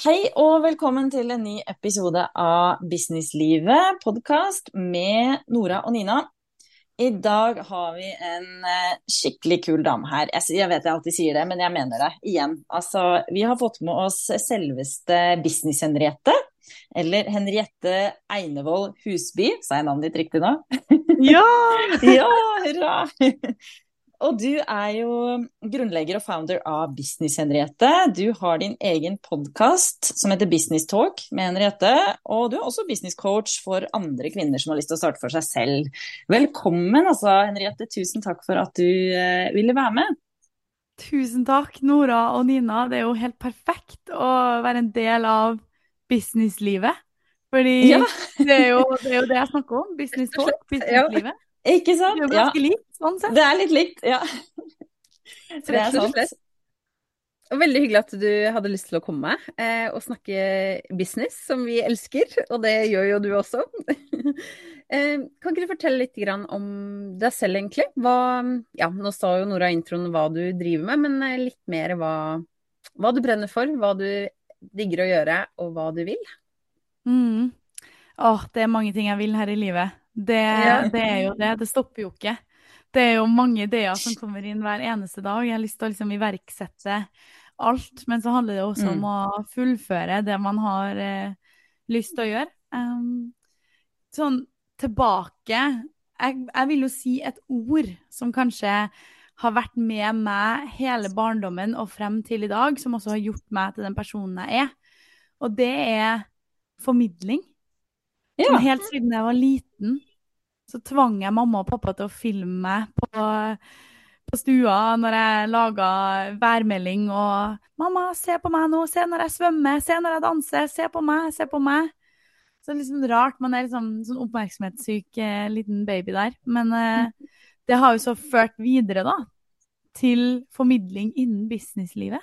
Hei og velkommen til en ny episode av Businesslivet podkast med Nora og Nina. I dag har vi en eh, skikkelig kul dame her. Jeg vet jeg alltid sier det, men jeg mener det igjen. Altså, vi har fått med oss selveste Business-Henriette. Eller Henriette Einevold Husby. Sa jeg navnet ditt riktig nå? Ja! ja, hurra! Og du er jo grunnlegger og founder av Business, Henriette. Du har din egen podkast som heter Business Talk med Henriette. Og du er også business coach for andre kvinner som har lyst til å starte for seg selv. Velkommen, altså, Henriette. Tusen takk for at du eh, ville være med. Tusen takk, Nora og Nina. Det er jo helt perfekt å være en del av businesslivet. Fordi ja. det, er jo, det, er jo, det jeg snakker om. Business talk, businesslivet. Ja. Ikke sant? Det er ganske ja. likt, sånn sett. Det er litt likt, ja. det er sant. Veldig hyggelig at du hadde lyst til å komme eh, og snakke business, som vi elsker. Og det gjør jo du også. eh, kan ikke du fortelle litt om deg selv, egentlig? Hva, ja, nå sa jo Nora i introen hva du driver med, men eh, litt mer hva, hva, du brenner for, hva du digger å gjøre, og hva du vil. Mm. Åh, det er mange ting jeg vil her i livet. Det, det, er jo det. Det stopper jo ikke. Det er jo mange ideer som kommer inn hver eneste dag. Jeg har lyst til å liksom iverksette alt, men så handler det også mm. om å fullføre det man har eh, lyst til å gjøre. Um, sånn tilbake jeg, jeg, vil jo si et ord som kanskje har vært med meg hele barndommen og frem til i dag, som også har gjort meg til den personen jeg er. Og det er formidling. Ja. Helt siden jeg var liten, så tvang jeg mamma og pappa til å filme meg på, på stua når jeg laga værmelding og 'Mamma, se på meg nå. Se når jeg svømmer. Se når jeg danser. Se på meg. Se på meg.' Så det er liksom rart. Man er liksom sånn oppmerksomhetssyk eh, liten baby der. Men eh, det har jo så ført videre, da, til formidling innen businesslivet.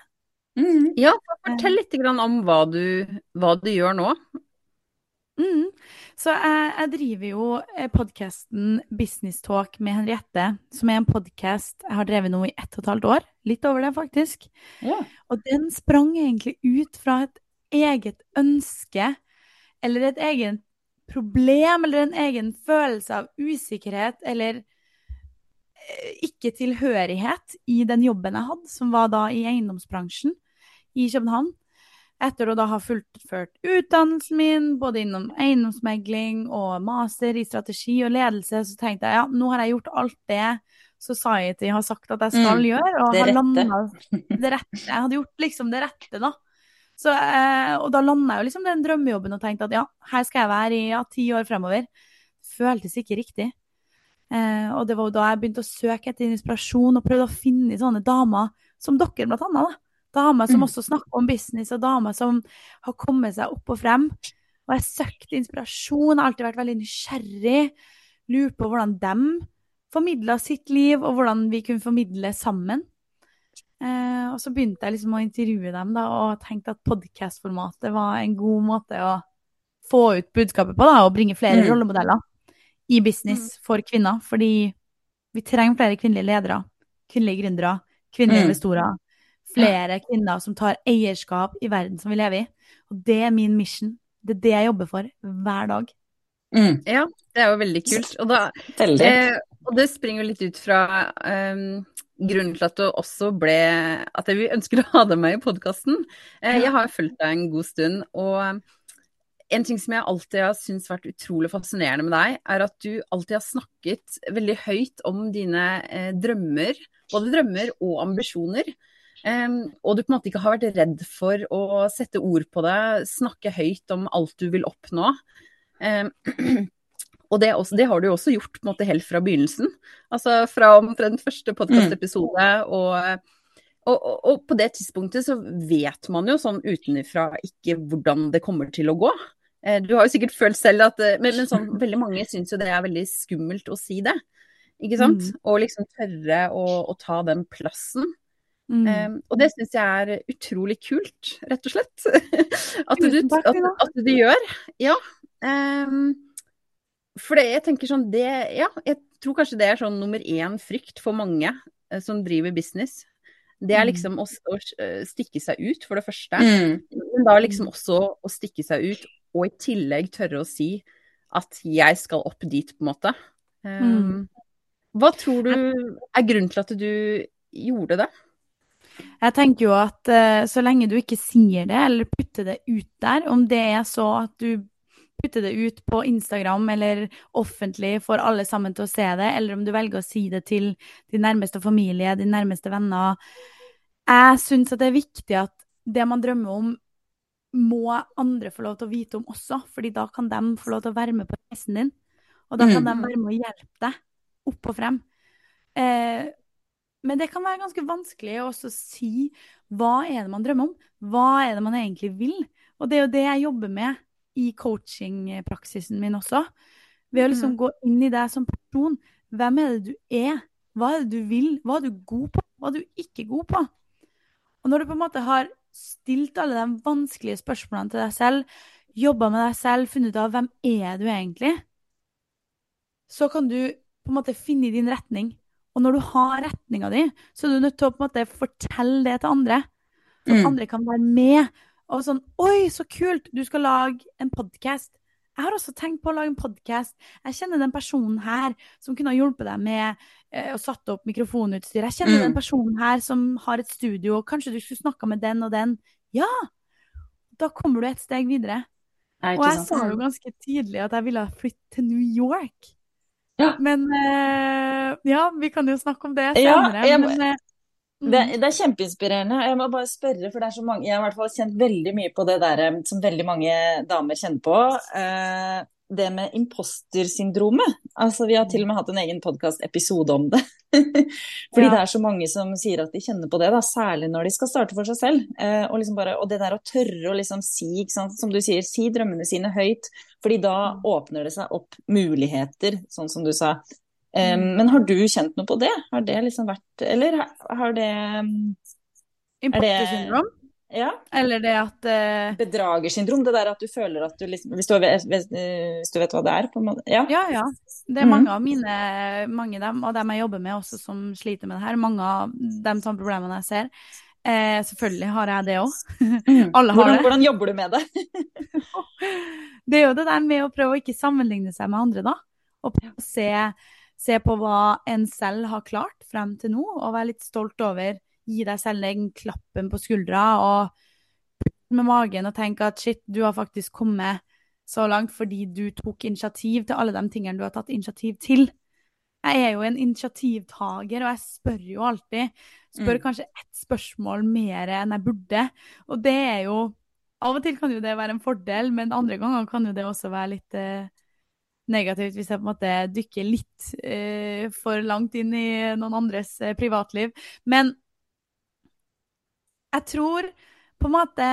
Mm. Ja, fortell litt om hva du, hva du gjør nå. Mm. Så jeg, jeg, driver jo eh, podkasten Business Talk med Henriette, som er en podkast jeg har drevet nå i ett og et halvt år. Litt over det, faktisk. Ja. Og den sprang egentlig ut fra et eget ønske, eller et eget problem, eller en egen følelse av usikkerhet, eller eh, ikke tilhørighet i den jobben jeg hadde, som var da i eiendomsbransjen i København etter å da ha fullført utdannelsen min, både innom eiendomsmegling og master i strategi og ledelse, så tenkte jeg ja, nå har jeg gjort alt det Society har sagt at jeg skal mm, gjøre. Og det rette. det rette. Jeg hadde gjort liksom det rette, da. Så, eh, og da landa jeg jo liksom den drømmejobben og tenkte at ja, her skal jeg være i ja, ti år fremover. Føltes ikke riktig. Eh, og det var jo da jeg begynte å søke etter inspirasjon og prøvde å finne sånne damer som dere, blant annet. da Damer som mm. også snakker om business, og damer som har kommet seg opp og frem. Og jeg søkte inspirasjon, har alltid vært veldig nysgjerrig. Lurt på hvordan de formidla sitt liv, og hvordan vi kunne formidle sammen. Eh, og så begynte jeg liksom å intervjue dem da, og tenkte at podkast-formatet var en god måte å få ut budskapet på, da, og bringe flere mm. rollemodeller i business mm. for kvinner. Fordi vi trenger flere kvinnelige ledere, kvinnelige gründere, kvinnelige mm. investorer flere kvinner som tar eierskap i verden som vi lever i. Og det er min mission. Det er det jeg jobber for hver dag. Mm. Ja, det er jo veldig kult. Og, da, eh, og det springer jo litt ut fra um, grunnen til at du også ble At vi ønsker å ha deg med i podkasten. Eh, jeg har fulgt deg en god stund. og en ting som jeg alltid har syntes vært utrolig fascinerende med deg, er at du alltid har snakket veldig høyt om dine eh, drømmer. Både drømmer og ambisjoner. Og du på en måte ikke har vært redd for å sette ord på det, snakke høyt om alt du vil oppnå. Og det, også, det, har du jo også gjort på en måte helt fra begynnelsen. Altså fra omtrent første podkastepisode. Mm. Og, og, og, og, på det tidspunktet så vet man jo sånn utenfra ikke hvordan det kommer til å gå. Uh, du har jo sikkert følt selv at Men, men sånn, veldig mange syns jo det er veldig skummelt å si det. Ikke sant? Mm. Og liksom tørre å, å ta den plassen. Mm. Um, og det syns jeg er utrolig kult, rett og slett. at, du, at, at, du, gjør. Ja. Um, for det, jeg tenker sånn det Ja, jeg tror kanskje det er sånn nummer én frykt for mange uh, som driver business. Det er mm. liksom å, å, stikke seg ut, for det første. Mm. Men da liksom også å stikke seg ut, og i tillegg tørre å si at jeg skal opp dit, på en måte. Um, hva tror du er grunnen til at du gjorde det? Jeg tenker jo at uh, så lenge du ikke sier det, eller putter det ut der, om det er så at du putter det ut på Instagram eller offentlig for alle sammen til å se det, eller om du velger å si det til din nærmeste familie, din nærmeste venner Jeg syns at det er viktig at det man drømmer om, må andre få lov til å vite om også, fordi da kan de få lov til å være med på reisen din. Og da kan mm. de være med å hjelpe deg opp og frem. Eh, men det kan være ganske vanskelig å også si hva er det man drømmer om? Hva er det man egentlig vil? Og det er jo det jeg jobber med i coachingpraksisen min også. Ved å liksom mm. gå inn i deg som person. Hvem er det du er? Hva er det du vil? Hva er du god på? Hva er du ikke god på? Og når du på en måte har stilt alle de vanskelige spørsmålene til deg selv, jobba med deg selv, funnet ut av hvem er du egentlig, så kan du på en måte finne din retning. Og når du har retninga di, så er du nødt til å på en måte fortelle det til andre. Så at mm. andre kan være med. Og sånn Oi, så kult! Du skal lage en podkast. Jeg har også tenkt på å lage en podkast. Jeg kjenner den personen her som kunne ha hjulpet deg med eh, å satt opp mikrofonutstyr. Jeg kjenner mm. den personen her som har et studio. Kanskje du skulle snakka med den og den. Ja! Da kommer du et steg videre. Og jeg sa jo ganske tidlig at jeg ville flytte til New York. Ja. Men uh, ja, vi kan jo snakke om det senere. Ja, men, uh, det, det, er kjempeinspirerende. Jeg må bare spørre, for det er så mange, jeg har i hvert fall kjent veldig mye på det der eh, som veldig mange damer kjenner på. Uh, det med impostersyndromet. Altså, vi har til og med hatt en egen podkastepisode om det. Fordi ja. det er så mange som sier at de kjenner på det, da, særlig når de skal starte for seg selv. Eh, og, liksom bare, og, det der å tørre å liksom si, som du sier, si drømmene sine høyt. Fordi da mm. åpner det seg opp muligheter, sånn som du sa. Mm. Men har du kjent noe på det? Har det liksom vært Eller har det Impostersyndrom? Ja. Eller det at uh... Bedragersyndrom, det der at du føler at du liksom Hvis du, vet, hvis du vet hva det er? på en måte. Ja, ja. ja. Det er mm. mange av mine mange av dem, og dem jeg jobber med også, som sliter med det her. Mange av de samme problemene jeg ser. Eh, selvfølgelig har jeg det òg. Mm. Alle har hvordan, det. Hvordan jobber du med det? det er jo det der med å prøve å ikke sammenligne seg med andre, da. Og se, se på hva en selv har klart frem til nå, og være litt stolt over gi deg selv den klappen på skuldra og med magen og tenke at shit, du har faktisk kommet så langt fordi du tok initiativ til alle de tingene du har tatt initiativ til. Jeg er jo en initiativtaker, og jeg spør jo alltid. Spør mm. kanskje ett spørsmål mer enn jeg burde. Og det er jo Av og til kan jo det være en fordel, men andre ganger kan jo det også være litt eh, negativt hvis jeg på en måte dykker litt eh, for langt inn i noen andres eh, privatliv. Men jeg tror på en måte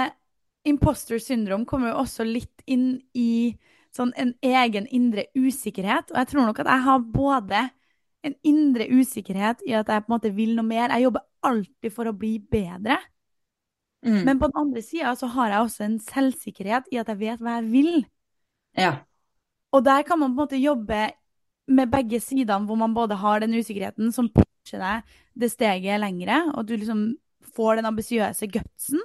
imposter syndrom kommer jo også litt inn i sånn en egen indre usikkerhet. Og jeg tror nok at jeg har både en indre usikkerhet i at jeg på en måte vil noe mer. Jeg jobber alltid for å bli bedre. Mm. Men på den andre sida så har jeg også en selvsikkerhet i at jeg vet hva jeg vil. Ja. Og der kan man på en måte jobbe med begge sidene, hvor man både har den usikkerheten som pusher deg det steget lengre, og du liksom får den ambisiøse gutsen.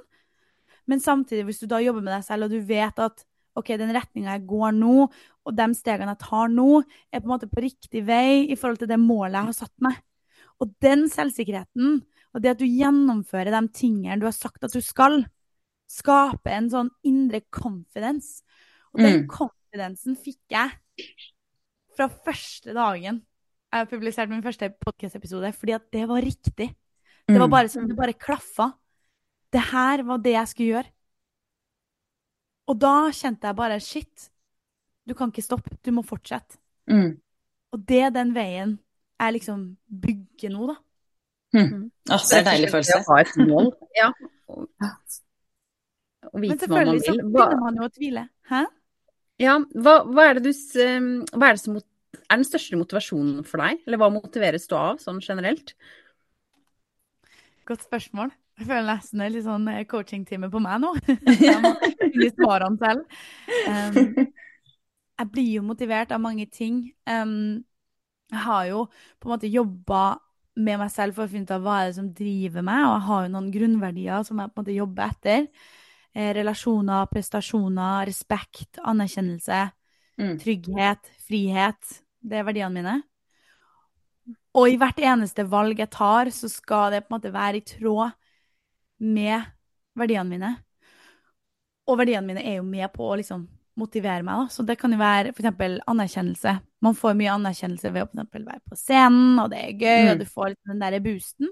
Men samtidig, hvis du da jobber med deg selv, og du vet at OK, den retninga jeg går nå, og de stegene jeg tar nå, er på en måte på riktig vei i forhold til det målet jeg har satt meg. Og den selvsikkerheten, og det at du gjennomfører de tingene du har sagt at du skal, skaper en sånn indre confidence. Og den mm. confidensen fikk jeg fra første dagen jeg publiserte min første podkast-episode, fordi at det var riktig. Det var mm. bare som det bare klaffa. Det her var det jeg skulle gjøre. Og da kjente jeg bare shit, du kan ikke stoppe, du må fortsette. Mm. Og det er den veien jeg liksom bygger nå, da. Mm. mm. Ah, det er en deilig følelse. Å ha et mål. Ja. Og vite hva man vil. Men selvfølgelig så begynner man jo å tvile. Hæ? Ja, hva, hva, er det du hva er det som er den største motivasjonen for deg? Eller hva motiveres du av, sånn generelt? Godt spørsmål. Jeg føler nesten det er litt sånn eh, coaching-time på meg nå. jeg må finne svarene selv. Um, jeg blir jo motivert av mange ting. Um, jeg har jo på en måte jobba med meg selv for å finne ut av hva er det som driver meg, og jeg har jo noen grunnverdier som jeg på en måte jobber etter. eh, relasjoner, prestasjoner, respekt, anerkjennelse, mm. trygghet, frihet. Det er verdiene mine. Og i hvert eneste valg jeg tar, så skal det på en måte være i tråd med verdiene mine. Og verdiene mine er jo med på å liksom motivere meg. Da. Så det kan jo være f.eks. anerkjennelse. Man får mye anerkjennelse ved å for være på scenen, og det er gøy, mm. og du får litt den der boosten.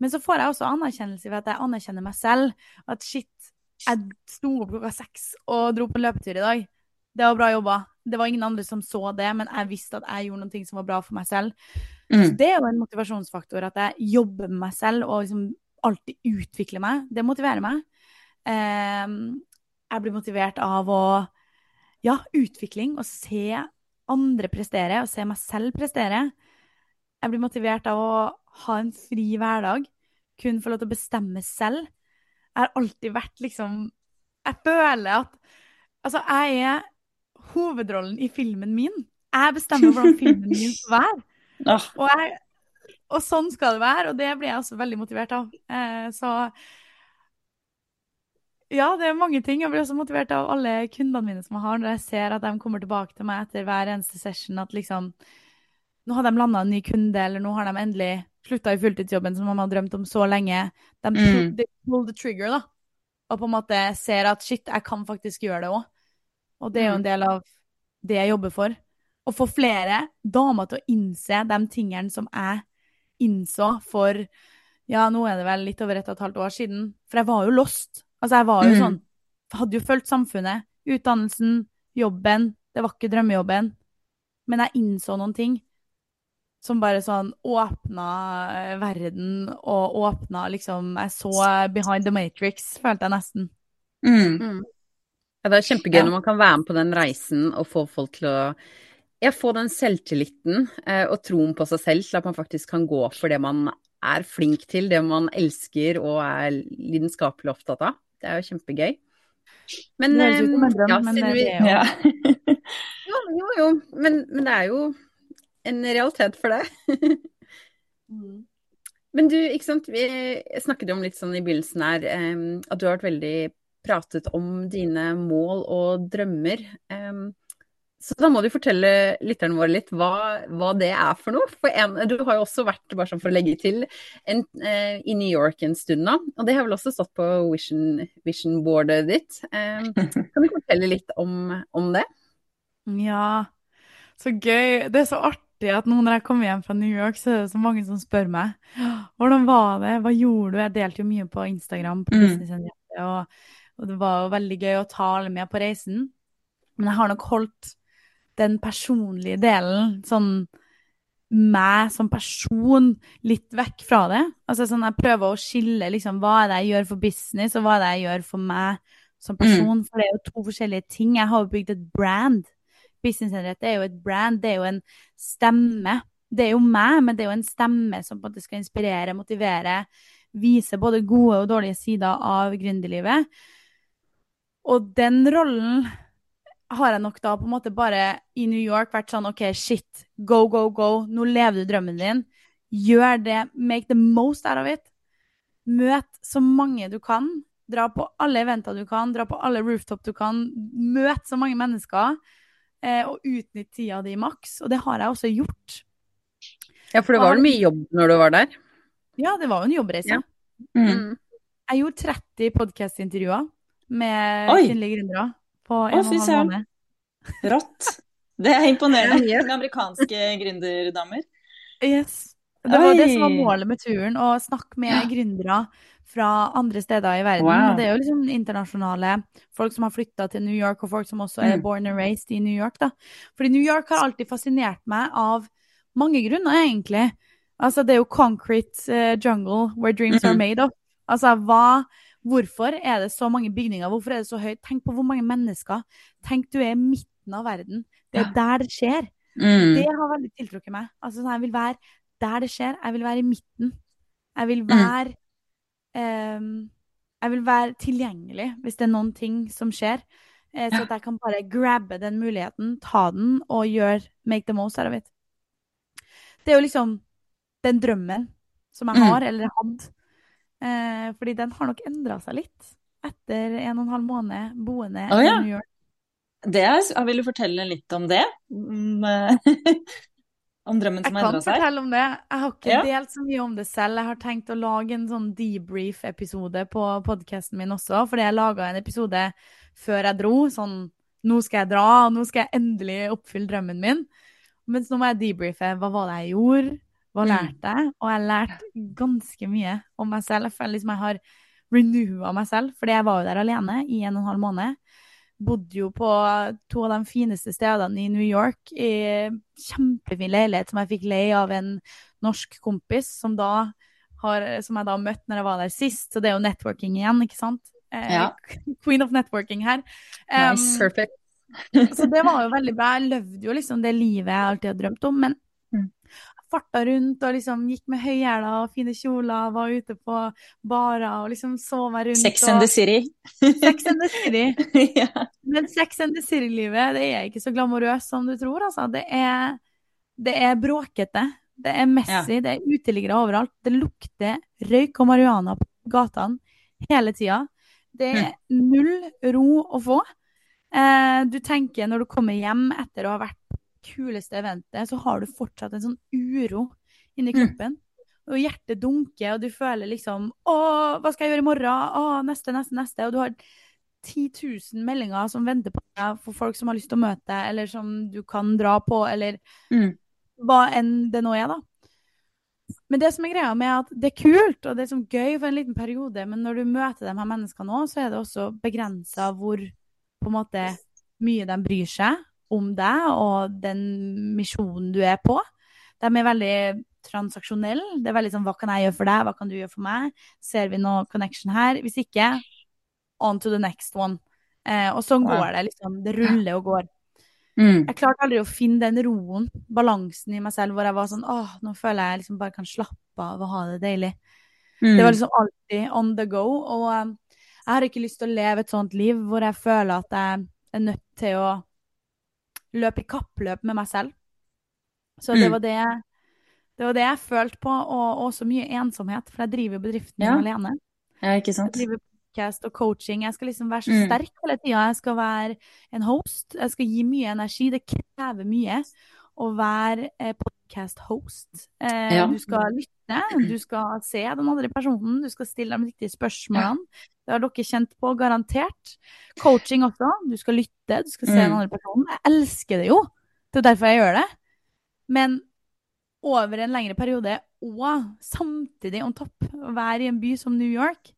Men så får jeg også anerkjennelse ved at jeg anerkjenner meg selv. At shit, jeg sto opp klokka seks og dro på en løpetur i dag. Det var bra jobba. Det var ingen andre som så det, men jeg visste at jeg gjorde noe som var bra for meg selv. Mm. Så det er jo en motivasjonsfaktor, at jeg jobber med meg selv og liksom alltid utvikle meg. Det motiverer meg. Eh, jeg blir motivert av å Ja, utvikling. Å se andre prestere, og se meg selv prestere. Jeg blir motivert av å ha en fri hverdag. Kun få lov til å bestemme selv. Jeg har alltid vært liksom Jeg føler at Altså, jeg er hovedrollen i filmen min. Jeg bestemmer hvordan filmen min skal være. Og, jeg, og, sånn skal det være, og det blir jeg også veldig motivert av. Eh, så ja, det er mange ting. Jeg blir også motivert av alle kundene mine som jeg har, når jeg ser at de kommer tilbake til meg etter hver eneste session. At liksom Nå har de landa en ny kunde, eller nå har de endelig slutta i fulltidsjobben som de har drømt om så lenge. De, mm. pull the trigger, da. Og på en måte ser at shit, jeg kan faktisk gjøre det òg. Og det er jo en mm. del av det jeg jobber for å få flere damer til å innse de tingene som jeg innså for ja, nå er det vel litt over et og et halvt år siden. For jeg var jo lost. Altså, jeg var jo mm. sånn Hadde jo fulgt samfunnet. Utdannelsen, jobben. Det var ikke drømmejobben. Men jeg innså noen ting som bare sånn åpna eh, verden og åpna liksom Jeg så Behind the Matrix, følte jeg nesten. Mm. Mm. Ja, det er kjempegøy ja. når man kan være med på den reisen og få folk til å jeg får den selvtilliten eh, og troen på seg selv til at man faktisk kan gå for det man er flink til, det man elsker og er lidenskapelig opptatt av. Det er jo kjempegøy. Men, det er um, ja, men vi, ja. jo, jo, jo. Men, men, det er jo en realitet for det. Mm. Men du, ikke sant, vi snakket jo om litt sånn i begynnelsen her um, at du har vært veldig pratet om dine mål og drømmer. Um, så da må du fortelle lytterne våre litt hva, hva det er for noe. For en, du har jo også vært, bare sånn for å legge til, en, eh, i New York en stund nå. Og det har vel også stått på vision, vision boardet ditt. Eh, kan du fortelle litt om, om, det? Ja, så gøy. Det er så artig at nå når jeg kommer hjem fra New York, så er det så mange som spør meg hvordan var det, hva gjorde du? Jeg delte jo mye på Instagram, på mm. og, og det var jo veldig gøy å ta alle med på reisen. Men jeg har nok holdt den personlige delen, sånn meg som person, litt vekk fra det. Altså sånn jeg prøver å skille liksom hva er det jeg gjør for business, og hva er det jeg gjør for meg som mm. person. Mm. For det er jo to forskjellige ting. Jeg har jo bygd et brand. Business er jo et brand, det er jo en stemme. Det er jo meg, men det er jo en stemme som på en måte skal inspirere, motivere, vise både gode og dårlige sider av gründerlivet. Og den rollen har jeg nok da på en måte bare i New York vært sånn OK, shit, go, go, go. Nå lever du drømmen din. Gjør det. Make the most out of it. Møt så mange du kan. Dra på alle eventer du kan. Dra på alle rooftop du kan. Møt så mange mennesker. Eh, og utnytt tida di maks. Og det har jeg også gjort. Ja, for det var vel mye jobb når du var der? Ja, det var jo en jobbreise. Ja. Mm. Jeg gjorde 30 podkast-intervjuer med kvinnelige gründere på en og en halv måned. Rått. Det er imponerende med amerikanske gründerdamer. Yes. Det var Oi. det som var målet med turen, å snakke med ja. gründere fra andre steder i verden. Wow. Det er jo liksom internasjonale folk som har flytta til New York, og folk som også er mm. born and raised i New York. da. Fordi New York har alltid fascinert meg av mange grunner, egentlig. Altså, det er jo concrete uh, jungle where dreams mm -hmm. are made of. Altså, hva Hvorfor er det så mange bygninger? Hvorfor er det så høyt? Tenk på hvor mange mennesker. Tenk du er i midten av verden. Det er ja. der det skjer. Mm. Det har veldig tiltrukket meg. Altså, jeg vil være der det skjer. Jeg vil være i midten. Jeg vil mm. være mm. um, Jeg vil være tilgjengelig hvis det er noen ting som skjer. Eh, så at jeg kan bare grabbe den muligheten, ta den og gjøre make the most out of it. Det er jo liksom den drømmen som jeg mm. har, eller hadde, Eh, fordi den har nok endra seg litt. etter en og en halv måned boende oh, ja. i New York. Det er, vil du fortelle litt om det? Om, om drømmen som har endra seg? Jeg kan fortelle om det. Jeg har ikke ja. delt så mye om det selv. Jeg har tenkt å lage en sånn debrief-episode på podkasten min også, fordi jeg laga en episode før jeg dro. Sånn nå skal jeg dra, nå skal jeg endelig oppfylle drømmen min. Mens nå må jeg debrife. Hva var det jeg gjorde? Hva mm. lærte jeg? Og jeg lærte ganske mye om meg selv. Jeg føler liksom jeg har renewa meg selv, fordi jeg var jo der alene i en og en halv måned bodde jo på to av de fineste stedene i New York, i kjempefin leilighet som jeg fikk leie av en norsk kompis, som, da har, som jeg da møtte når jeg var der sist. Så det er jo networking igjen, ikke sant? Eh, ja. Queen of networking her. Um, nice, perfect. så det var jo veldig bra. Jeg levde jo liksom det livet jeg alltid har drømt om. Men farta rundt og liksom gikk med høyhæler og fine kjoler, var ute på barer og liksom så meg rundt. Sex and the City. Sex and the City. ja. Men Sex and the City-livet, det er ikke så glamorøst som du tror, altså. Det er, det er bråkete. Det er messy, ja. det er uteliggere overalt. Det lukter røyk og marihuana på gatene hele tida. Det er mm. null ro å få. Eh, du tenker når du kommer hjem etter å ha vært kuleste eventet, så har du fortsatt en sånn uro inni mm. kroppen. Mm. Og hjertet dunker, og du føler liksom Å, hva skal jeg gjøre i morgen? Å, neste, neste, neste. Og du har 10 000 meldinger som venter på deg for folk som har lyst til å møte deg, eller som du kan dra på, eller mm. hva enn det nå er, da. Men det som er greia med at det er kult og det er sånn gøy for en liten periode, men når du møter de her menneskene òg, så er det også begrensa hvor på en måte mye de bryr seg, om deg og den misjonen du er på. De er veldig transaksjonelle. Det er veldig sånn hva kan jeg gjøre for deg, hva kan du gjøre for meg? Ser vi noe connection her? Hvis ikke, on to the next one. Eh, og sånn går det, liksom. Det ruller og går. Mm. Jeg klarte aldri å finne den roen, balansen i meg selv, hvor jeg var sånn åh, nå føler jeg liksom bare kan slappe av og ha det deilig. Mm. Det var liksom alltid on the go. Og um, jeg har ikke lyst til å leve et sånt liv hvor jeg føler at jeg er nødt til å løpe i kappløp med meg selv. Så det, mm. var det, det var det jeg følte på, og også mye ensomhet, for jeg driver bedriften min ja. alene. Ja, ikke sant. Jeg driver podcast og coaching. Jeg skal liksom være så mm. sterk hele tida. Jeg skal være en host. Jeg skal gi mye energi. Det krever mye å være eh, podcast-host. Eh, ja. Du skal lytte, du skal se den andre personen, du skal stille de riktige spørsmålene. Ja. Det har dere kjent på, garantert. Coaching også. Du skal lytte, du skal se mm. den andre personen. Jeg elsker det jo. Det er derfor jeg gjør det. Men over en lengre periode, og samtidig on top, å være i en by som New York,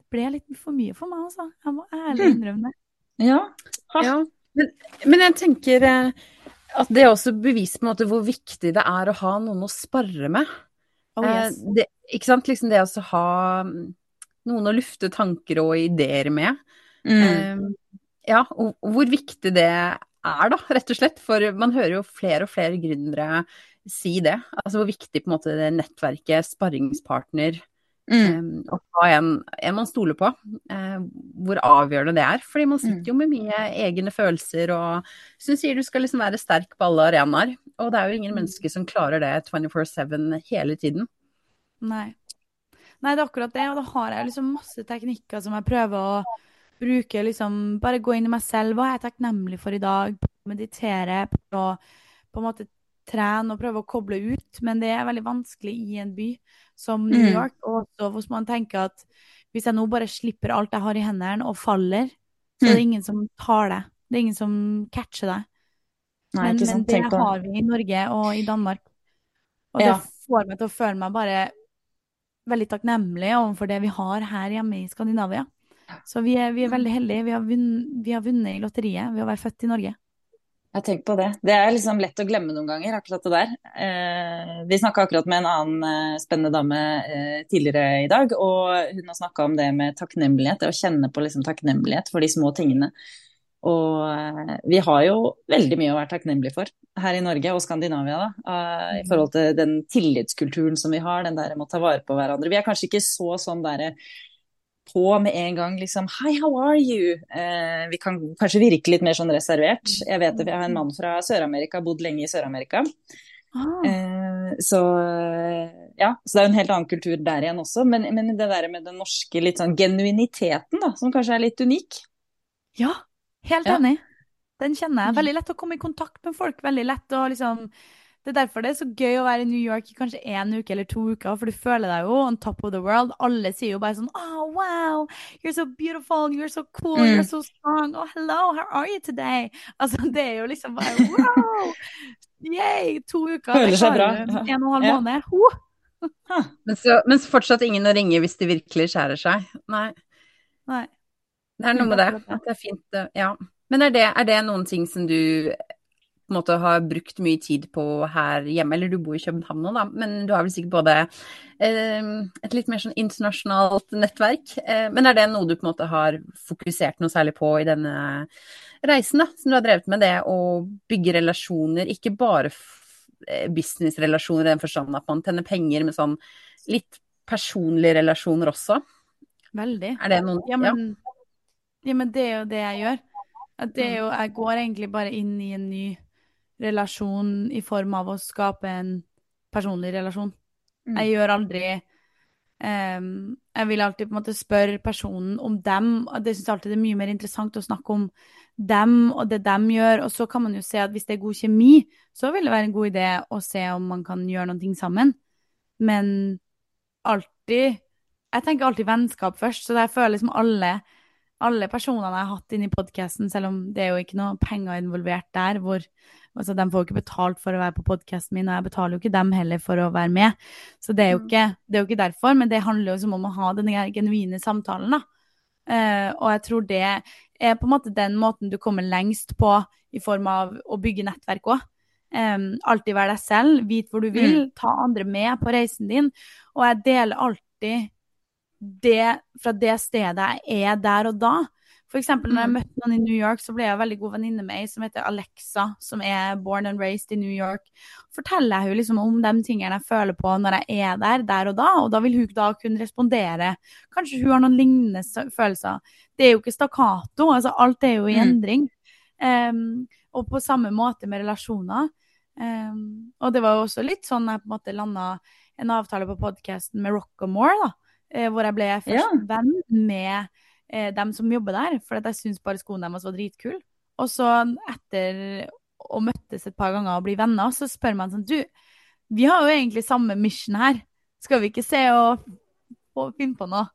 det ble litt for mye for meg, altså. Jeg må ærlig hmm. innrømme det. Ja. ja. Men, men, jeg tenker eh, at det også bevis på en måte hvor viktig det er å ha noen å spare med. Oh, yes. Eh, det, ikke sant? Liksom det å ha noen å lufte tanker og ideer med. Mm. Um, ja, og hvor viktig det er, da, rett og slett. For man hører jo flere og flere gründere si det. Altså hvor viktig på en måte det nettverket, sparringspartner, mm. og ha en, en, man stoler på. Eh, hvor avgjørende det er. Fordi man sitter jo med mye egne følelser og som sier du skal liksom være sterk på alle arenaer. Og det er jo ingen mm. mennesker som klarer det 24-7 hele tiden. Nei. Nei, det er akkurat det. Og da har jeg liksom masse teknikker som jeg prøver å bruke. liksom Bare gå inn i meg selv. Hva er jeg takknemlig for i dag? Meditere. Prøve å på en måte trene og prøve å koble ut. Men det er veldig vanskelig i en by som New mm. York. Og også hvis man tenker at hvis jeg nå bare slipper alt jeg har i hendene og faller, så er det mm. ingen som tar det. Det er ingen som catcher deg. Nei, men, men, det har vi i Norge og i Danmark. Og ja. det får meg til å føle meg bare veldig takknemlig overfor det vi har her hjemme i Skandinavia. Så vi er, vi er veldig heldige. Vi har, vunnet, vi har, vunnet, i lotteriet ved å være født i Norge. Jeg tenker på det. Det er liksom lett å glemme noen ganger, akkurat det der. Eh, vi snakka akkurat med en annen eh, spennende dame eh, tidligere i dag, og hun har snakka om det med takknemlighet. Det å kjenne på liksom takknemlighet for de små tingene. Og eh, vi har jo veldig mye å være takknemlige for her i Norge og Skandinavia. Da, uh, I forhold til den tillitskulturen som vi har, den der med å ta vare på hverandre. Vi er kanskje ikke så sånn derre på med en gang liksom Hi, how are you? Eh, vi kan kanskje virke litt mer sånn reservert. Jeg vet at vi har en mann fra Sør-Amerika, bodd lenge i Sør-Amerika. Ah. Eh, så ja, så det er jo en helt annen kultur der igjen også. Men, men det der med den norske litt sånn genuiniteten, da, som kanskje er litt unik. Ja, helt enig. Den kjenner jeg. Mm. Veldig lett å komme i kontakt med folk. Veldig lett å liksom det er derfor det er så gøy å være i New York i kanskje én uke eller to uker, for du føler deg jo on top of the world. Alle sier jo bare sånn Oh, wow, you're so beautiful, you're so cool, mm. you're so strong. Oh, hello, how are you today? Altså, det er jo liksom bare wow! Yay! To uker. Føler seg bra. En og en halv ja. måned. Uh. Men, så, mens fortsatt ingen å ringe hvis de virkelig skjærer seg? Nei. Nei. Det er noe med det. At det er fint, ja. Men er det, er det noen ting som du på en måte har brukt mye tid på her hjemme, eller du bor i København nå, da, men du har vel sikkert både eh, et litt mer sånn internasjonalt nettverk. Eh, men er det noe du på en måte har fokusert noe særlig på i denne reisen, da, som du har drevet med? Det å bygge relasjoner, ikke bare eh, businessrelasjoner i den forstand at man tjener penger, men sånn litt personlige relasjoner også? Veldig. Er det noen Ja, men, ja. ja, men det er jo det jeg gjør. Det er jo, jeg går egentlig bare inn i en ny relasjon i form av å skape en personlig relasjon. Mm. Jeg gjør aldri um, Jeg vil alltid på en måte spørre personen om dem. og Det syns alltid det er mye mer interessant å snakke om dem og det dem gjør. Og så kan man jo se at hvis det er god kjemi, så vil det være en god idé å se om man kan gjøre noe sammen. Men alltid Jeg tenker alltid vennskap først, så jeg føler liksom alle alle personene jeg har hatt inni i podkasten, selv om det er jo ikke noe penger involvert der. hvor altså De får jo ikke betalt for å være på podkasten min, og jeg betaler jo ikke dem heller for å være med. Så det er jo mm. ikke, det er jo ikke derfor, men det handler jo om å ha den genuine samtalen. da. Uh, og jeg tror det er på en måte den måten du kommer lengst på i form av å bygge nettverk òg. Um, alltid være deg selv, vite hvor du vil, mm. ta andre med på reisen din. Og jeg deler alltid det, fra det stedet jeg er der og da. For eksempel når jeg mm. møtte noen i New York, så ble jeg veldig god venninne med ei som heter Alexa, som er born and raised i New York. Forteller jeg hun liksom om de tingene jeg føler på når jeg er der, der og da, og da vil hun da kunne respondere. Kanskje hun har noen lignende følelser. Det er jo ikke stakkato, altså alt er jo i mm. endring. Um, og på samme måte med relasjoner. Um, og det var jo også litt sånn jeg på en måte landa en avtale på podkasten med Rockamore, da Eh, hvor jeg ble først ja. venn med eh, dem som jobber der, for jeg syns bare skoene deres var dritkule. Og så etter å møttes et par ganger og bli venner, så spør man sånn Du, vi har jo egentlig samme mission her. Skal vi ikke se og, og finne på noe?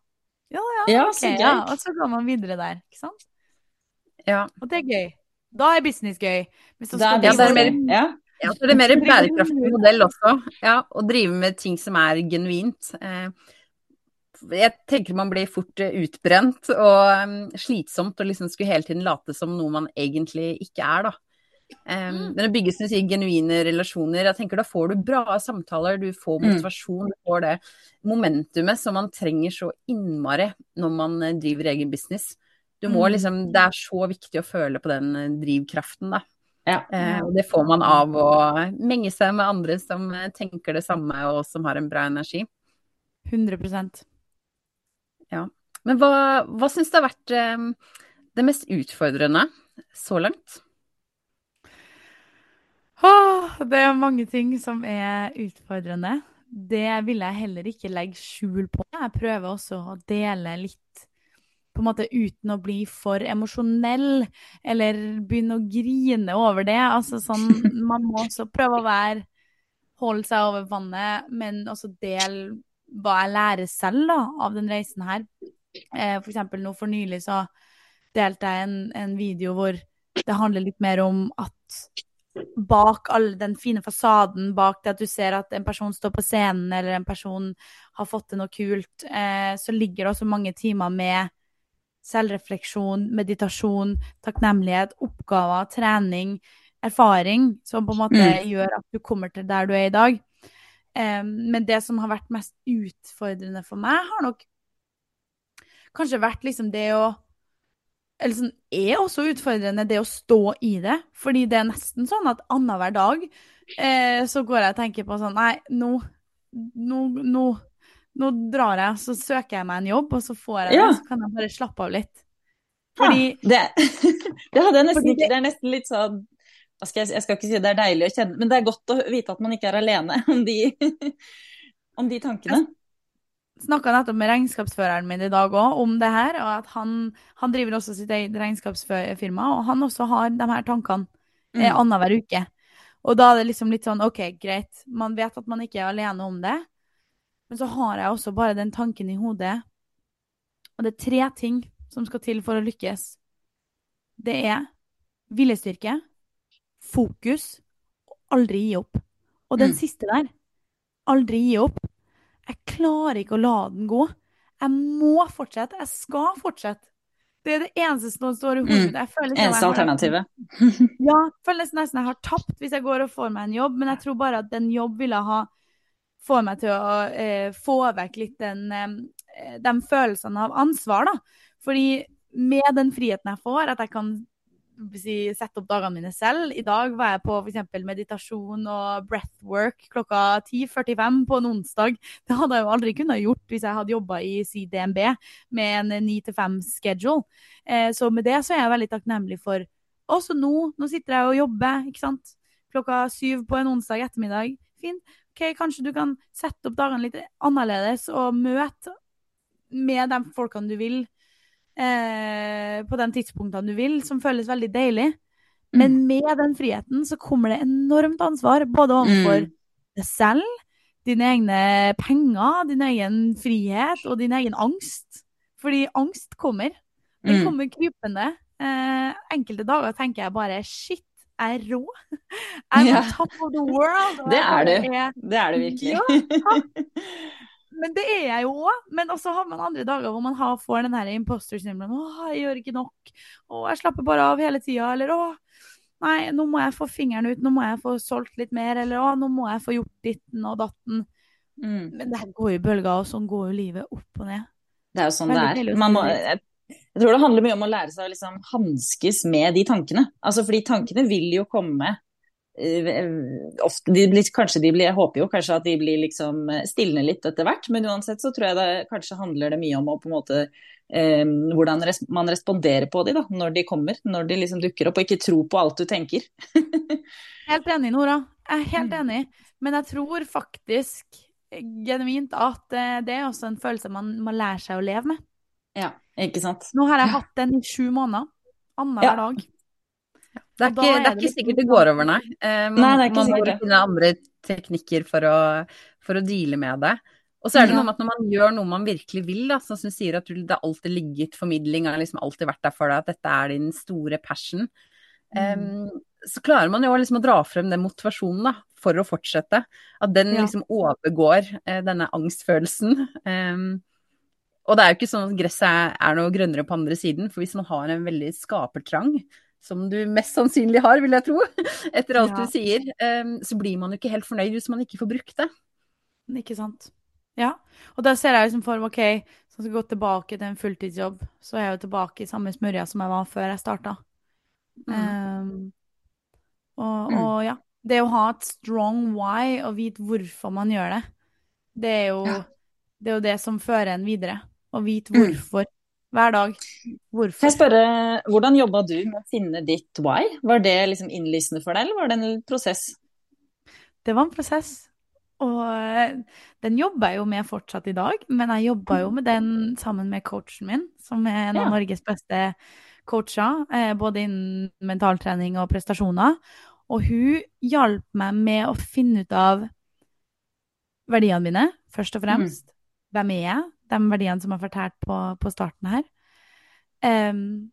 Ja, ja, ja, ok. Ja. Og så går man videre der, ikke sant? Ja. Og det er gøy. Da er business gøy. Da, ja, det er mer, ja. Ja, så det er mer bærekraftig modell også. Ja, Å drive med ting som er genuint. Eh, jeg tenker man blir fort eh, utbrent og slitsomt å liksom skulle hele tiden late som noe man egentlig ikke er, da. Um, men det bygges i genuine relasjoner. Jeg tenker Da får du bra samtaler, du får mm. motivasjon, du får det momentumet som man trenger så innmari når man eh, driver egen business. Du må mm. liksom, Det er så viktig å føle på den eh, drivkraften, da. Ja. Uh, og det får man av å menge seg med andre som tenker det samme og som har en bra energi. 100 ja. Men hva, hva syns du har vært eh, det mest utfordrende så langt? Åh, det er mange ting som er utfordrende. Det vil jeg heller ikke legge skjul på. Jeg prøver også å dele litt på en måte uten å bli for emosjonell eller begynne å grine over det. Altså sånn, Man må også prøve å være Holde seg over vannet, men også dele hva jeg lærer selv da, av den reisen her. Eh, for eksempel nå for nylig så delte jeg en, en, video hvor det handler litt mer om at bak all den fine fasaden, bak det at du ser at en person står på scenen eller en person har fått til noe kult, eh, så ligger det også mange timer med selvrefleksjon, meditasjon, takknemlighet, oppgaver, trening, erfaring, som på en måte mm. gjør at du kommer til der du er i dag. Men det som har vært mest utfordrende for meg, har nok kanskje vært liksom det å Eller sånn er også utfordrende, det å stå i det. Fordi det er nesten sånn at annenhver dag eh, så går jeg og tenker på sånn Nei, nå, nå, nå, nå drar jeg, så søker jeg meg en jobb, og så får jeg ja. det, så kan jeg bare slappe av litt. Fordi ja, det, det, hadde jeg nesten ikke. Det er nesten litt sånn skal jeg, jeg, skal ikke si det er deilig å kjenne, men det er godt å vite at man ikke er alene om de, om de tankene. Jeg snakka nettopp med regnskapsføreren min i dag òg om det her, og at han, han, driver også sitt eget regnskapsfirma, og han også har de her tankene mm. eh, annenhver uke. Og da er det liksom litt sånn OK, greit, man vet at man ikke er alene om det, men så har jeg også bare den tanken i hodet, og det er tre ting som skal til for å lykkes. Det er viljestyrke, fokus og aldri gi opp. Og den mm. siste der, aldri gi opp, jeg klarer ikke å la den gå. Jeg må fortsette. Jeg skal fortsette. Det er det eneste som står i hodet Jeg Mm. Eneste alternativet. ja, føles nesten jeg har tapt hvis jeg går og får meg en jobb, men jeg tror bare at den jobb ville ha få meg til å eh, få vekk litt den, eh, de følelsene av ansvar, da. Fordi med den friheten jeg får, at jeg kan si, sette opp dagene mine selv. I dag var jeg på f.eks. meditasjon og breathwork klokka 10.45 på en onsdag. Det hadde jeg jo aldri kunnet gjort hvis jeg hadde jobba i DNB med en 9-5-schedule. Eh, så med det så er jeg veldig takknemlig for Også nå. Nå sitter jeg og jobber, ikke sant. Klokka syv på en onsdag ettermiddag. Fint. OK, kanskje du kan sette opp dagene litt annerledes og møte med de folkene du vil eh, på de tidspunktene du vil, som føles veldig deilig. Men mm. med den friheten så kommer det enormt ansvar, både overfor mm. deg selv, dine egne penger, din egen frihet og din egen angst. Fordi angst kommer. Den mm. kommer krypende. Eh, enkelte dager tenker jeg bare shit, jeg er rå. I'm on top of the world. Det er du. Det er du virkelig. Ja, men det er jeg jo òg. Men også har man andre dager hvor man har, får den her imposter syndrome. 'Å, jeg gjør ikke nok.' 'Å, jeg slapper bare av hele tida.' Eller 'Å, nei, nå må jeg få fingeren ut. Nå må jeg få solgt litt mer.' Eller 'Å, nå må jeg få gjort ditten og datten'. Mm. Men det går jo i bølger, og sånn går jo livet opp og ned. Det er jo sånn Veldig det er. Må, jeg, tror det handler mye om å lære seg å liksom hanskes med de tankene. Altså, fordi tankene vil jo komme ofte, de blir, kanskje de blir, Jeg håper jo kanskje at de blir liksom eh, stilne litt etter hvert, men uansett så tror jeg det kanskje handler det mye om å på en måte eh, hvordan res man responderer på de da, når de kommer, når de liksom dukker opp, og ikke tro på alt du tenker. helt enig, Nora. Jeg er helt mm. enig. Men jeg tror faktisk genuint at det er også en følelse man må lære seg å leve med. Ja, ikke sant. Nå har jeg hatt den i sju måneder. Annenhver ja. dag. Det er, ikke, det er ikke, sikkert det går over, nei. Eh, man, nei det er ikke man må finne andre teknikker for å, for å deale med det. Og så er det noe med at når man gjør noe man virkelig vil, da, sånn som du sier at det alltid ligget formidling, har liksom alltid vært der for deg, at dette er din store passion, mm. um, så klarer man jo liksom å dra frem den motivasjonen da, for å fortsette. At den ja. liksom overgår uh, denne angstfølelsen. Um, og det er jo ikke sånn at gresset er, er noe grønnere på andre siden, for hvis man har en veldig skapertrang, som du mest sannsynlig har, vil jeg tro, etter alt ja. du sier, um, så blir man jo ikke helt fornøyd hvis man ikke får brukt det. Ikke sant. Ja. Og da ser jeg liksom for meg, OK, så skal jeg gå tilbake til en fulltidsjobb, så er jeg jo tilbake i samme smørja som jeg var før jeg starta. Mm. Um, og, mm. og, ja. Det å ha et strong why og vite hvorfor man gjør det, det er jo, ja. det, er jo det som fører en videre. Å vite mm. Hver dag. Hvorfor? Kan jeg spørre, Hvordan jobba du med å finne ditt why? Var det liksom innlysende for deg, eller var det en prosess? Det var en prosess. Og eh, den jobber jeg jo med fortsatt i dag, men jeg jobba jo med den sammen med coachen min, som er en av Norges beste coacher, eh, både innen mentaltrening og prestasjoner. Og hun hjalp meg med å finne ut av verdiene mine, først og fremst. Mm. Hvem er jeg? De verdiene som er fortalt på, på starten her. Um,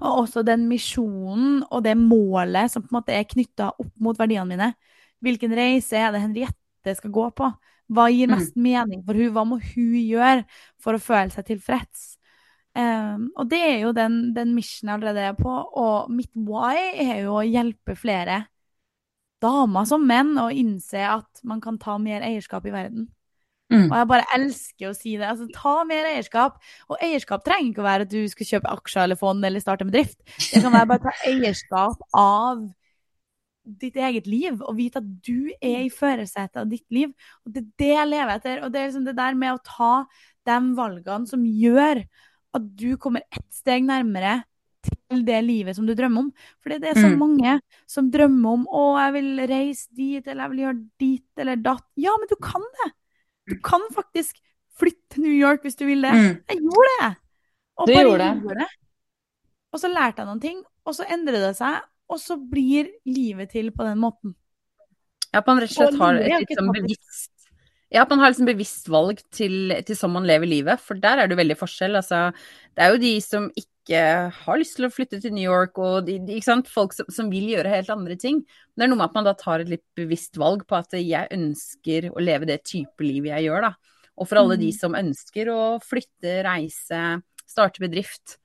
og også den misjonen og det målet som på en måte er knytta opp mot verdiene mine. Hvilken reise er det Henriette skal gå på? Hva gir mm. mest mm. mening for hun? Hva må hun gjøre for å føle seg tilfreds? Um, og det er jo den, den missionen jeg allerede er på. Og mitt why er jo å hjelpe flere damer som menn å innse at man kan ta mer eierskap i verden. Mm. Og jeg bare elsker å si det. Altså, ta mer eierskap. Og eierskap trenger ikke å være at du skal kjøpe aksjer eller fond eller starte en bedrift. Det kan være bare ta eierskap av ditt eget liv, og vite at du er i førersetet av ditt liv. Og det er det jeg lever etter. Og det er liksom det der med å ta de valgene som gjør at du kommer ett steg nærmere til det livet som du drømmer om. For det er så mm. mange som drømmer om å, jeg vil reise dit, eller jeg vil gjøre dit eller datt. Ja, men du kan det! Du kan faktisk flytte til New York hvis du vil det. Mm. Jeg gjorde det! Og du gjorde det. det. Og så lærte jeg noen ting, og så endrer det seg, og så blir livet til på den måten. Ja, at man rett og slett har et litt sånn bevisst ja, at man har liksom bevisst valg til, til sånn man lever livet, for der er det veldig forskjell. Altså, det er jo de som ikke har lyst til å flytte til New York, og de, folk som, som, vil gjøre helt andre ting. Det er noe med at man da tar et litt bevisst valg på at jeg ønsker å leve det type liv jeg gjør, da. Og for alle mm. de som ønsker å flytte, reise, starte bedrift,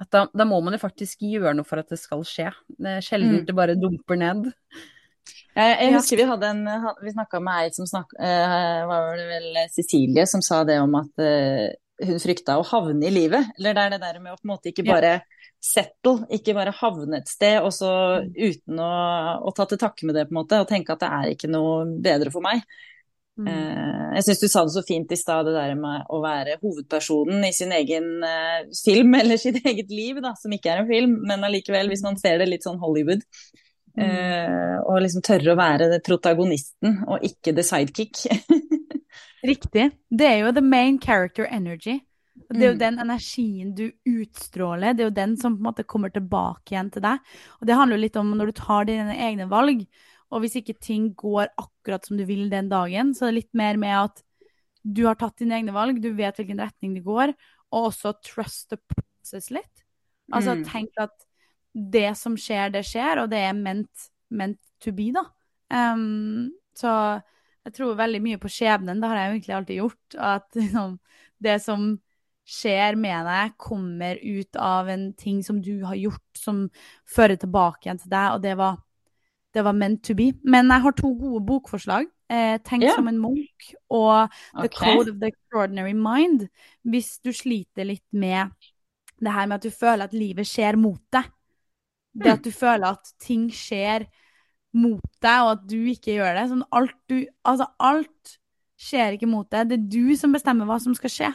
at da, da, må man jo faktisk gjøre noe for at det skal skje. Det er sjelden mm. det bare dumper ned. Jeg, husker vi hadde en Vi snakka med ei som snakka uh, Var det vel Cecilie som sa det om at uh, hun frykta å havne i livet. Eller det er det der med å på en måte ikke bare settle, ikke bare havne et sted og så mm. uten å, å ta til takke med det, på en måte, og tenke at det er ikke noe bedre for meg. Mm. Uh, jeg syns du sa det så fint i stad, det der med å være hovedpersonen i sin egen uh, film, eller sitt eget liv, da, som ikke er en film, men allikevel, hvis man ser det litt sånn Hollywood. Mm. Uh, og liksom tørre å være protagonisten og ikke the sidekick. Riktig. Det er jo the main character energy. Det er jo mm. den energien du utstråler, det er jo den som på en måte kommer tilbake igjen til deg. Og det handler jo litt om når du tar dine egne valg, og hvis ikke ting går akkurat som du vil den dagen, så er det litt mer med at du har tatt dine egne valg, du vet hvilken retning det går, og også trust the process litt. Altså mm. tenk at det som skjer, det skjer, og det er meant, meant to be, da. Um, så jeg tror veldig mye på skjebnen. Det har jeg egentlig alltid gjort. At liksom, det som skjer med deg, kommer ut av en ting som du har gjort, som fører tilbake igjen til deg, og det var, det var meant to be. Men jeg har to gode bokforslag. Eh, 'Tenk yeah. som en munk og 'The okay. Code of the Extraordinary Mind'. Hvis du sliter litt med det her med at du føler at livet skjer mot deg. Det at du føler at ting skjer mot deg, og at du ikke gjør det. Sånn alt du Altså, alt skjer ikke mot deg. Det er du som bestemmer hva som skal skje.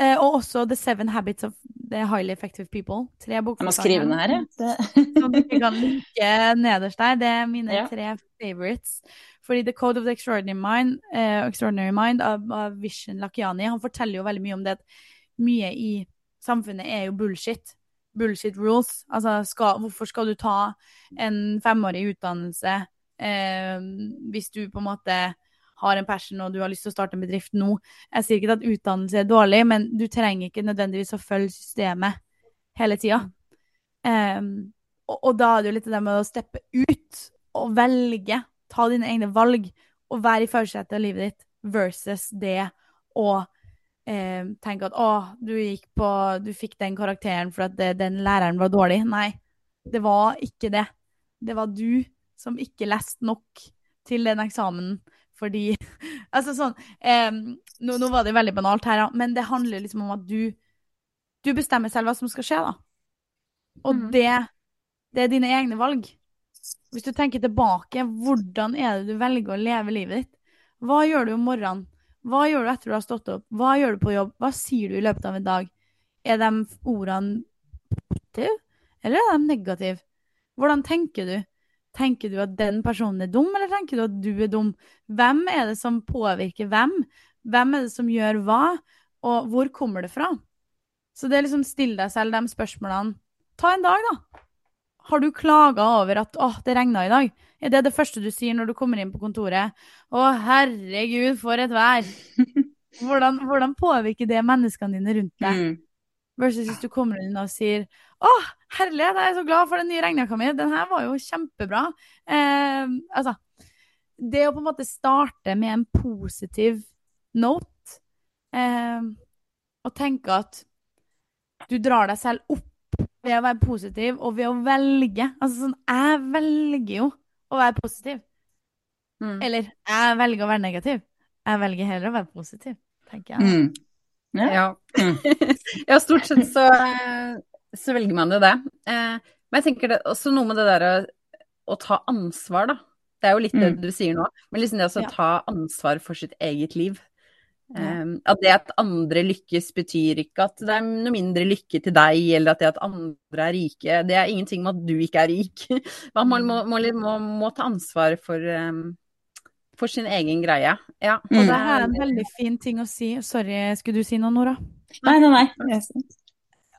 Eh, og også The Seven Habits of the Highly Effective People. Tre bokforslag. Jeg må skrive den her, ja. som du kan like nederst der. Det er mine ja. tre favorites. Fordi The Code of the Extraordinary Mind, eh, Extraordinary Mind av, av Vishen Lakiani, han forteller jo veldig mye om det at mye i samfunnet er jo bullshit bullshit rules. Altså, skal, hvorfor skal du ta en femårig utdannelse eh, hvis du på en måte har en passion og du har lyst til å starte en bedrift nå? Jeg sier ikke at utdannelse er dårlig, men du trenger ikke nødvendigvis å følge systemet hele tida. Eh, og, og, da er det jo litt det med å steppe ut og velge, ta dine egne valg og være i førersetet av livet ditt versus det å eh, tenke at å, du på Du fikk den karakteren for at det, den læreren var dårlig. Nei, det var ikke det. Det var du som ikke leste nok til den eksamen fordi Altså sånn eh, nå, nå, var det veldig banalt her, men det handler liksom om at du Du bestemmer selv hva som skal skje, da. Og mm. det, det er dine egne valg. Hvis du tenker tilbake, hvordan er det du velger å leve livet ditt? Hva gjør du om morgenen? Hva gjør du etter du har stått opp? Hva gjør du på jobb? Hva sier du i løpet av en dag? Er de ordene positive, eller er de negative? Hvordan tenker du? Tenker du at den personen er dum, eller tenker du at du er dum? Hvem er det som påvirker hvem? Hvem er det som gjør hva? Og hvor kommer det fra? Så det er liksom still deg selv de spørsmålene. Ta en dag, da. Har du klaga over at 'å, det regna i dag'? Er det det første du sier når du kommer inn på kontoret? Å, herregud, for et vær! Hvordan, hvordan påvirker det menneskene dine rundt deg? Mm. Versus hvis du kommer inn og sier å, herlighet, jeg er så glad for den nye regnjakka mi. Den her var jo kjempebra. Eh, altså, det å på en måte starte med en positiv note eh, og tenke at du drar deg selv opp ved å være positiv og ved å velge. Altså sånn, jeg velger jo å være positiv. Mm. Eller jeg velger å være negativ. Jeg velger heller å være positiv, tenker jeg. Mm. Ja. Ja. Mm. ja. stort sett så, så, velger man jo det. Eh, men jeg tenker det også noe med det der å, å, ta ansvar, da. Det er jo litt det mm. du sier nå. Men liksom det å ja. ta ansvar for sitt eget liv. Um, at det at andre lykkes, betyr ikke at det er noe mindre lykke til deg, eller at det at andre er rike. Det er ingenting med at du ikke er rik. Man må, må, må, må ta ansvar for, um, for, sin egen greie. Ja. Og mm. det er en veldig fin ting å si. Sorry, skulle du si noe, Nora? Nei, nei, nei.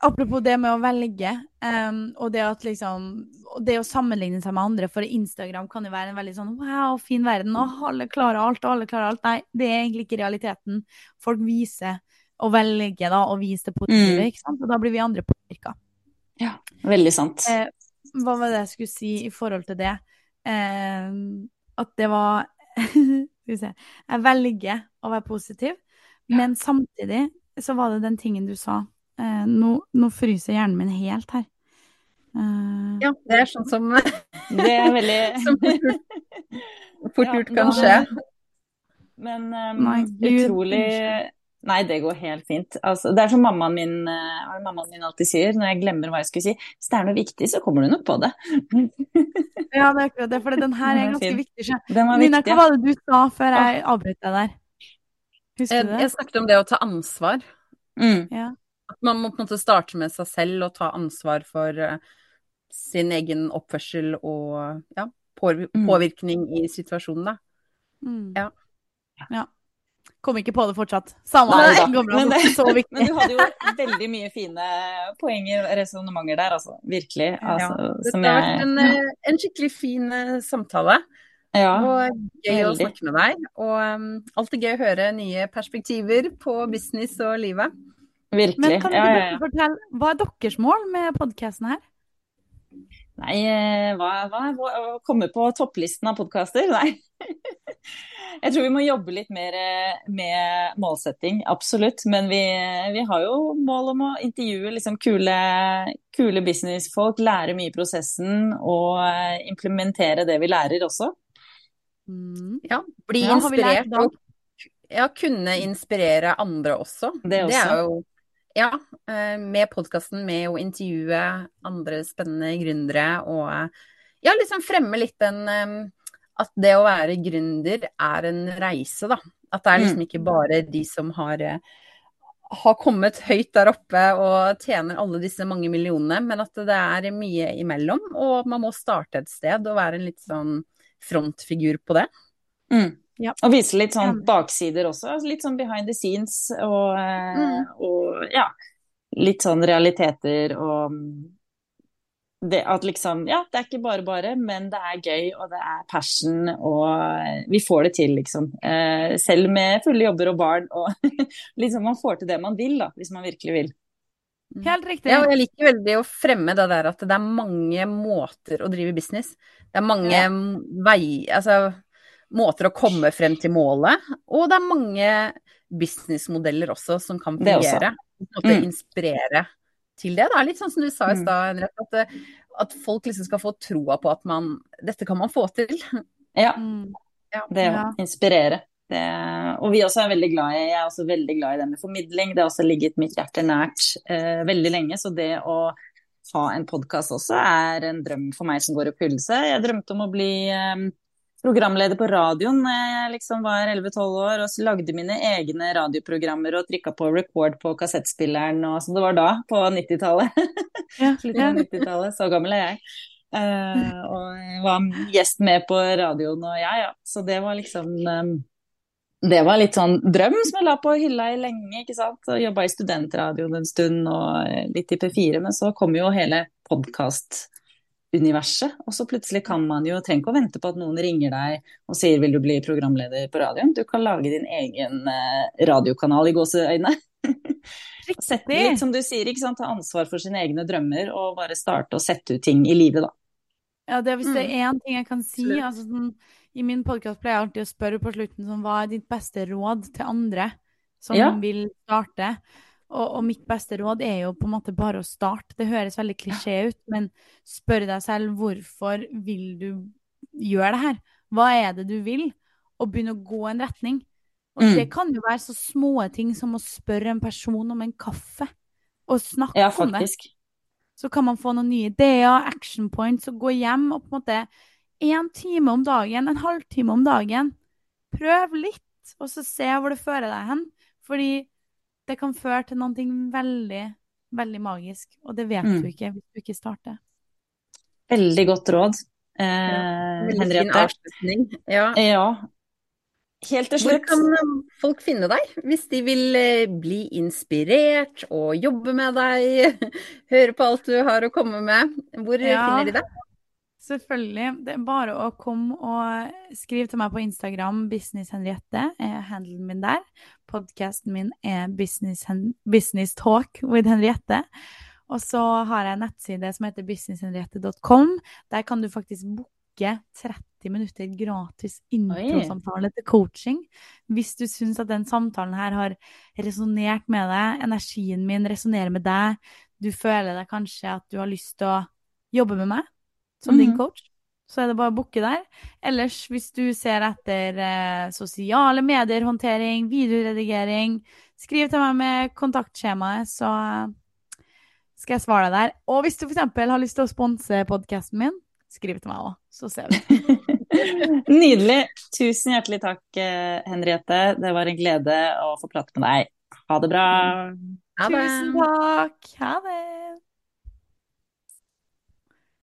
Apropos det med å velge, um, og det at liksom Det å sammenligne seg med andre, for Instagram kan jo være en veldig sånn wow, fin verden, og alle klarer alt, og alle klarer alt. Nei, det er egentlig ikke realiteten. Folk viser og velger da, og viser det positive, mm. ikke sant? Og da blir vi andre påvirka. Ja, veldig sant. Eh, hva var det jeg skulle si i forhold til det? Eh, at det var Skal vi se Jeg velger å være positiv, men samtidig så var det den tingen du sa Uh, nå, nå, fryser hjernen min helt her. Uh, ja, det er sånn som Det er veldig Som fort gjort ja, kan skje. Men um, Nei, utrolig Nei, det går helt fint. Altså, det er som mammaen min, uh, mammaen min, alltid sier når jeg glemmer hva jeg skulle si. Hvis det er noe viktig, så kommer du nok på det. ja, det er akkurat det, for den her er ganske fin. viktig. Nina, hva var det du sa før jeg avbrøt deg der? Husker du det? Jeg snakket om det å ta ansvar. Mm. Ja. At man må på en måte starte med seg selv og ta ansvar for uh, sin egen oppførsel og ja, mm. påvirkning mm. i situasjonen, da. Mm. Ja. ja. Kom ikke på det fortsatt. Samme Nei, det. Men, det, så men du hadde jo veldig mye fine poenger og resonnementer der, altså. Virkelig. Altså, ja, det har vært en, eh, en, skikkelig fin uh, samtale. Ja, og gøy veldig. å snakke med deg. Og um, alltid gøy å høre nye perspektiver på business og livet. Virkelig. Men kan ja, ja, ja, fortelle, hva er deres mål med podkasten her? Nei, hva, hva, hva, å komme på topplisten av podkaster? Nei. Jeg tror vi må jobbe litt mer eh, med målsetting, absolutt. Men vi, vi har jo mål om å intervjue liksom kule, kule businessfolk, lære mye i prosessen og eh, implementere det vi lærer også. Mm. Ja, bli ja, inspirert og ja, kunne inspirere andre også. Det, også. det er jo ja, eh, med podkasten med å intervjue andre spennende gründere og ja, liksom fremme litt den eh, At det å være gründer er en reise, da. At det er liksom mm. ikke bare de som har eh, har kommet høyt der oppe og tjener alle disse mange millionene, men at det er mye imellom. Og man må starte et sted og være en litt sånn frontfigur på det. Mm. Ja. Og vise litt sånn baksider også. Altså litt sånn behind the scenes og, eh, mm. og ja, litt sånn realiteter og mm, det at liksom Ja, det er ikke bare bare, men det er gøy, og det er passion, og vi får det til, liksom. Eh, selv med fulle jobber og barn, og liksom man får til det man vil, da, hvis man virkelig vil. Mm. Helt riktig. Ja, og jeg liker veldig å fremme det der at det er mange måter å drive business. Det er mange ja. veier Altså måter å komme frem til målet. Og det er mange businessmodeller også som kan fungere. Måte mm. inspirere til det. Det er litt sånn som du sa i mm. stad, Henriette, at, at, folk liksom skal få troa på at man Dette kan man få til. Ja. Mm. Det å inspirere. Det, og vi også er veldig glad i, jeg er også veldig glad i det med formidling. Det har også ligget mitt hjerte nært eh, veldig lenge. Så det å ha en podkast også er en drøm for meg som går i oppfyllelse. Jeg drømte om å bli eh, programleder på radioen da jeg liksom var 11-12 år og lagde mine egne radioprogrammer og trykka på record på kassettspilleren og som det var da, på 90-tallet. Ja, Slutten av 90-tallet, så gammel er jeg. Uh, og var gjest med på radioen og ja, ja. Så det var liksom um, Det var litt sånn drøm som jeg la på hylla i lenge, ikke sant. Og jobba i studentradioen en stund og litt i P4, men så kom jo hele podkast universet. Og så plutselig kan man jo, trenger ikke å vente på at noen ringer deg og sier vil du bli programleder på radioen. Du kan lage din egen eh, radiokanal i gåseøyne. Sette, litt som du sier, ikke sant? ta ansvar for sine egne drømmer og bare starte å sette ut ting i livet, da. Ja, det, hvis det er én mm. ting jeg kan si altså, sånn, I min podkast pleier jeg alltid å spørre på slutten sånn, hva er ditt beste råd til andre som ja. vil starte. Og, og, mitt beste råd er jo på en måte bare å starte. Det høres veldig klisjé ut, men spør deg selv hvorfor vil du gjøre det her? Hva er det du vil? Og begynne å gå en retning. Og mm. det kan jo være så små ting som å spørre en person om en kaffe, og snakke ja, om det. Så kan man få noen nye ideer, action points, og gå hjem og på en måte En time om dagen, en halvtime om dagen. Prøv litt, og så se hvor det fører deg hen. Fordi det kan føre til noe veldig, veldig magisk, og det vet mm. du ikke hvis du ikke starter. Veldig godt råd, eh, ja, Henriette. Ja. ja. Helt til slutt. Hvor kan um, folk finne deg hvis de vil eh, bli inspirert og jobbe med deg? Høre på alt du har å komme med. Hvor ja, finner de deg? Selvfølgelig. Det er bare å komme og skrive til meg på Instagram. Business Henriette er handelen min der. Podkasten min er Business, Business Talk with Henriette. Og så har jeg en nettside som heter businesshenriette.com. Der kan du faktisk booke 30 30 minutter gratis introsamtale til coaching. Hvis du syns at den samtalen her har resonnert med deg, energien min resonnerer med deg, du føler deg kanskje at du har lyst til å jobbe med meg som mm. din coach, så er det bare å booke der. Ellers, hvis du ser etter eh, sosiale medier-håndtering, videoredigering, skriv til meg med kontaktskjemaet, så skal jeg svare deg der. Og hvis du f.eks. har lyst til å sponse podkasten min, skriv til meg òg, så ser vi. Nydelig. Tusen hjertelig takk, eh, Henriette. Det var en glede å få prate med deg. Ha det bra. Ha det. Tusen takk. Ha det.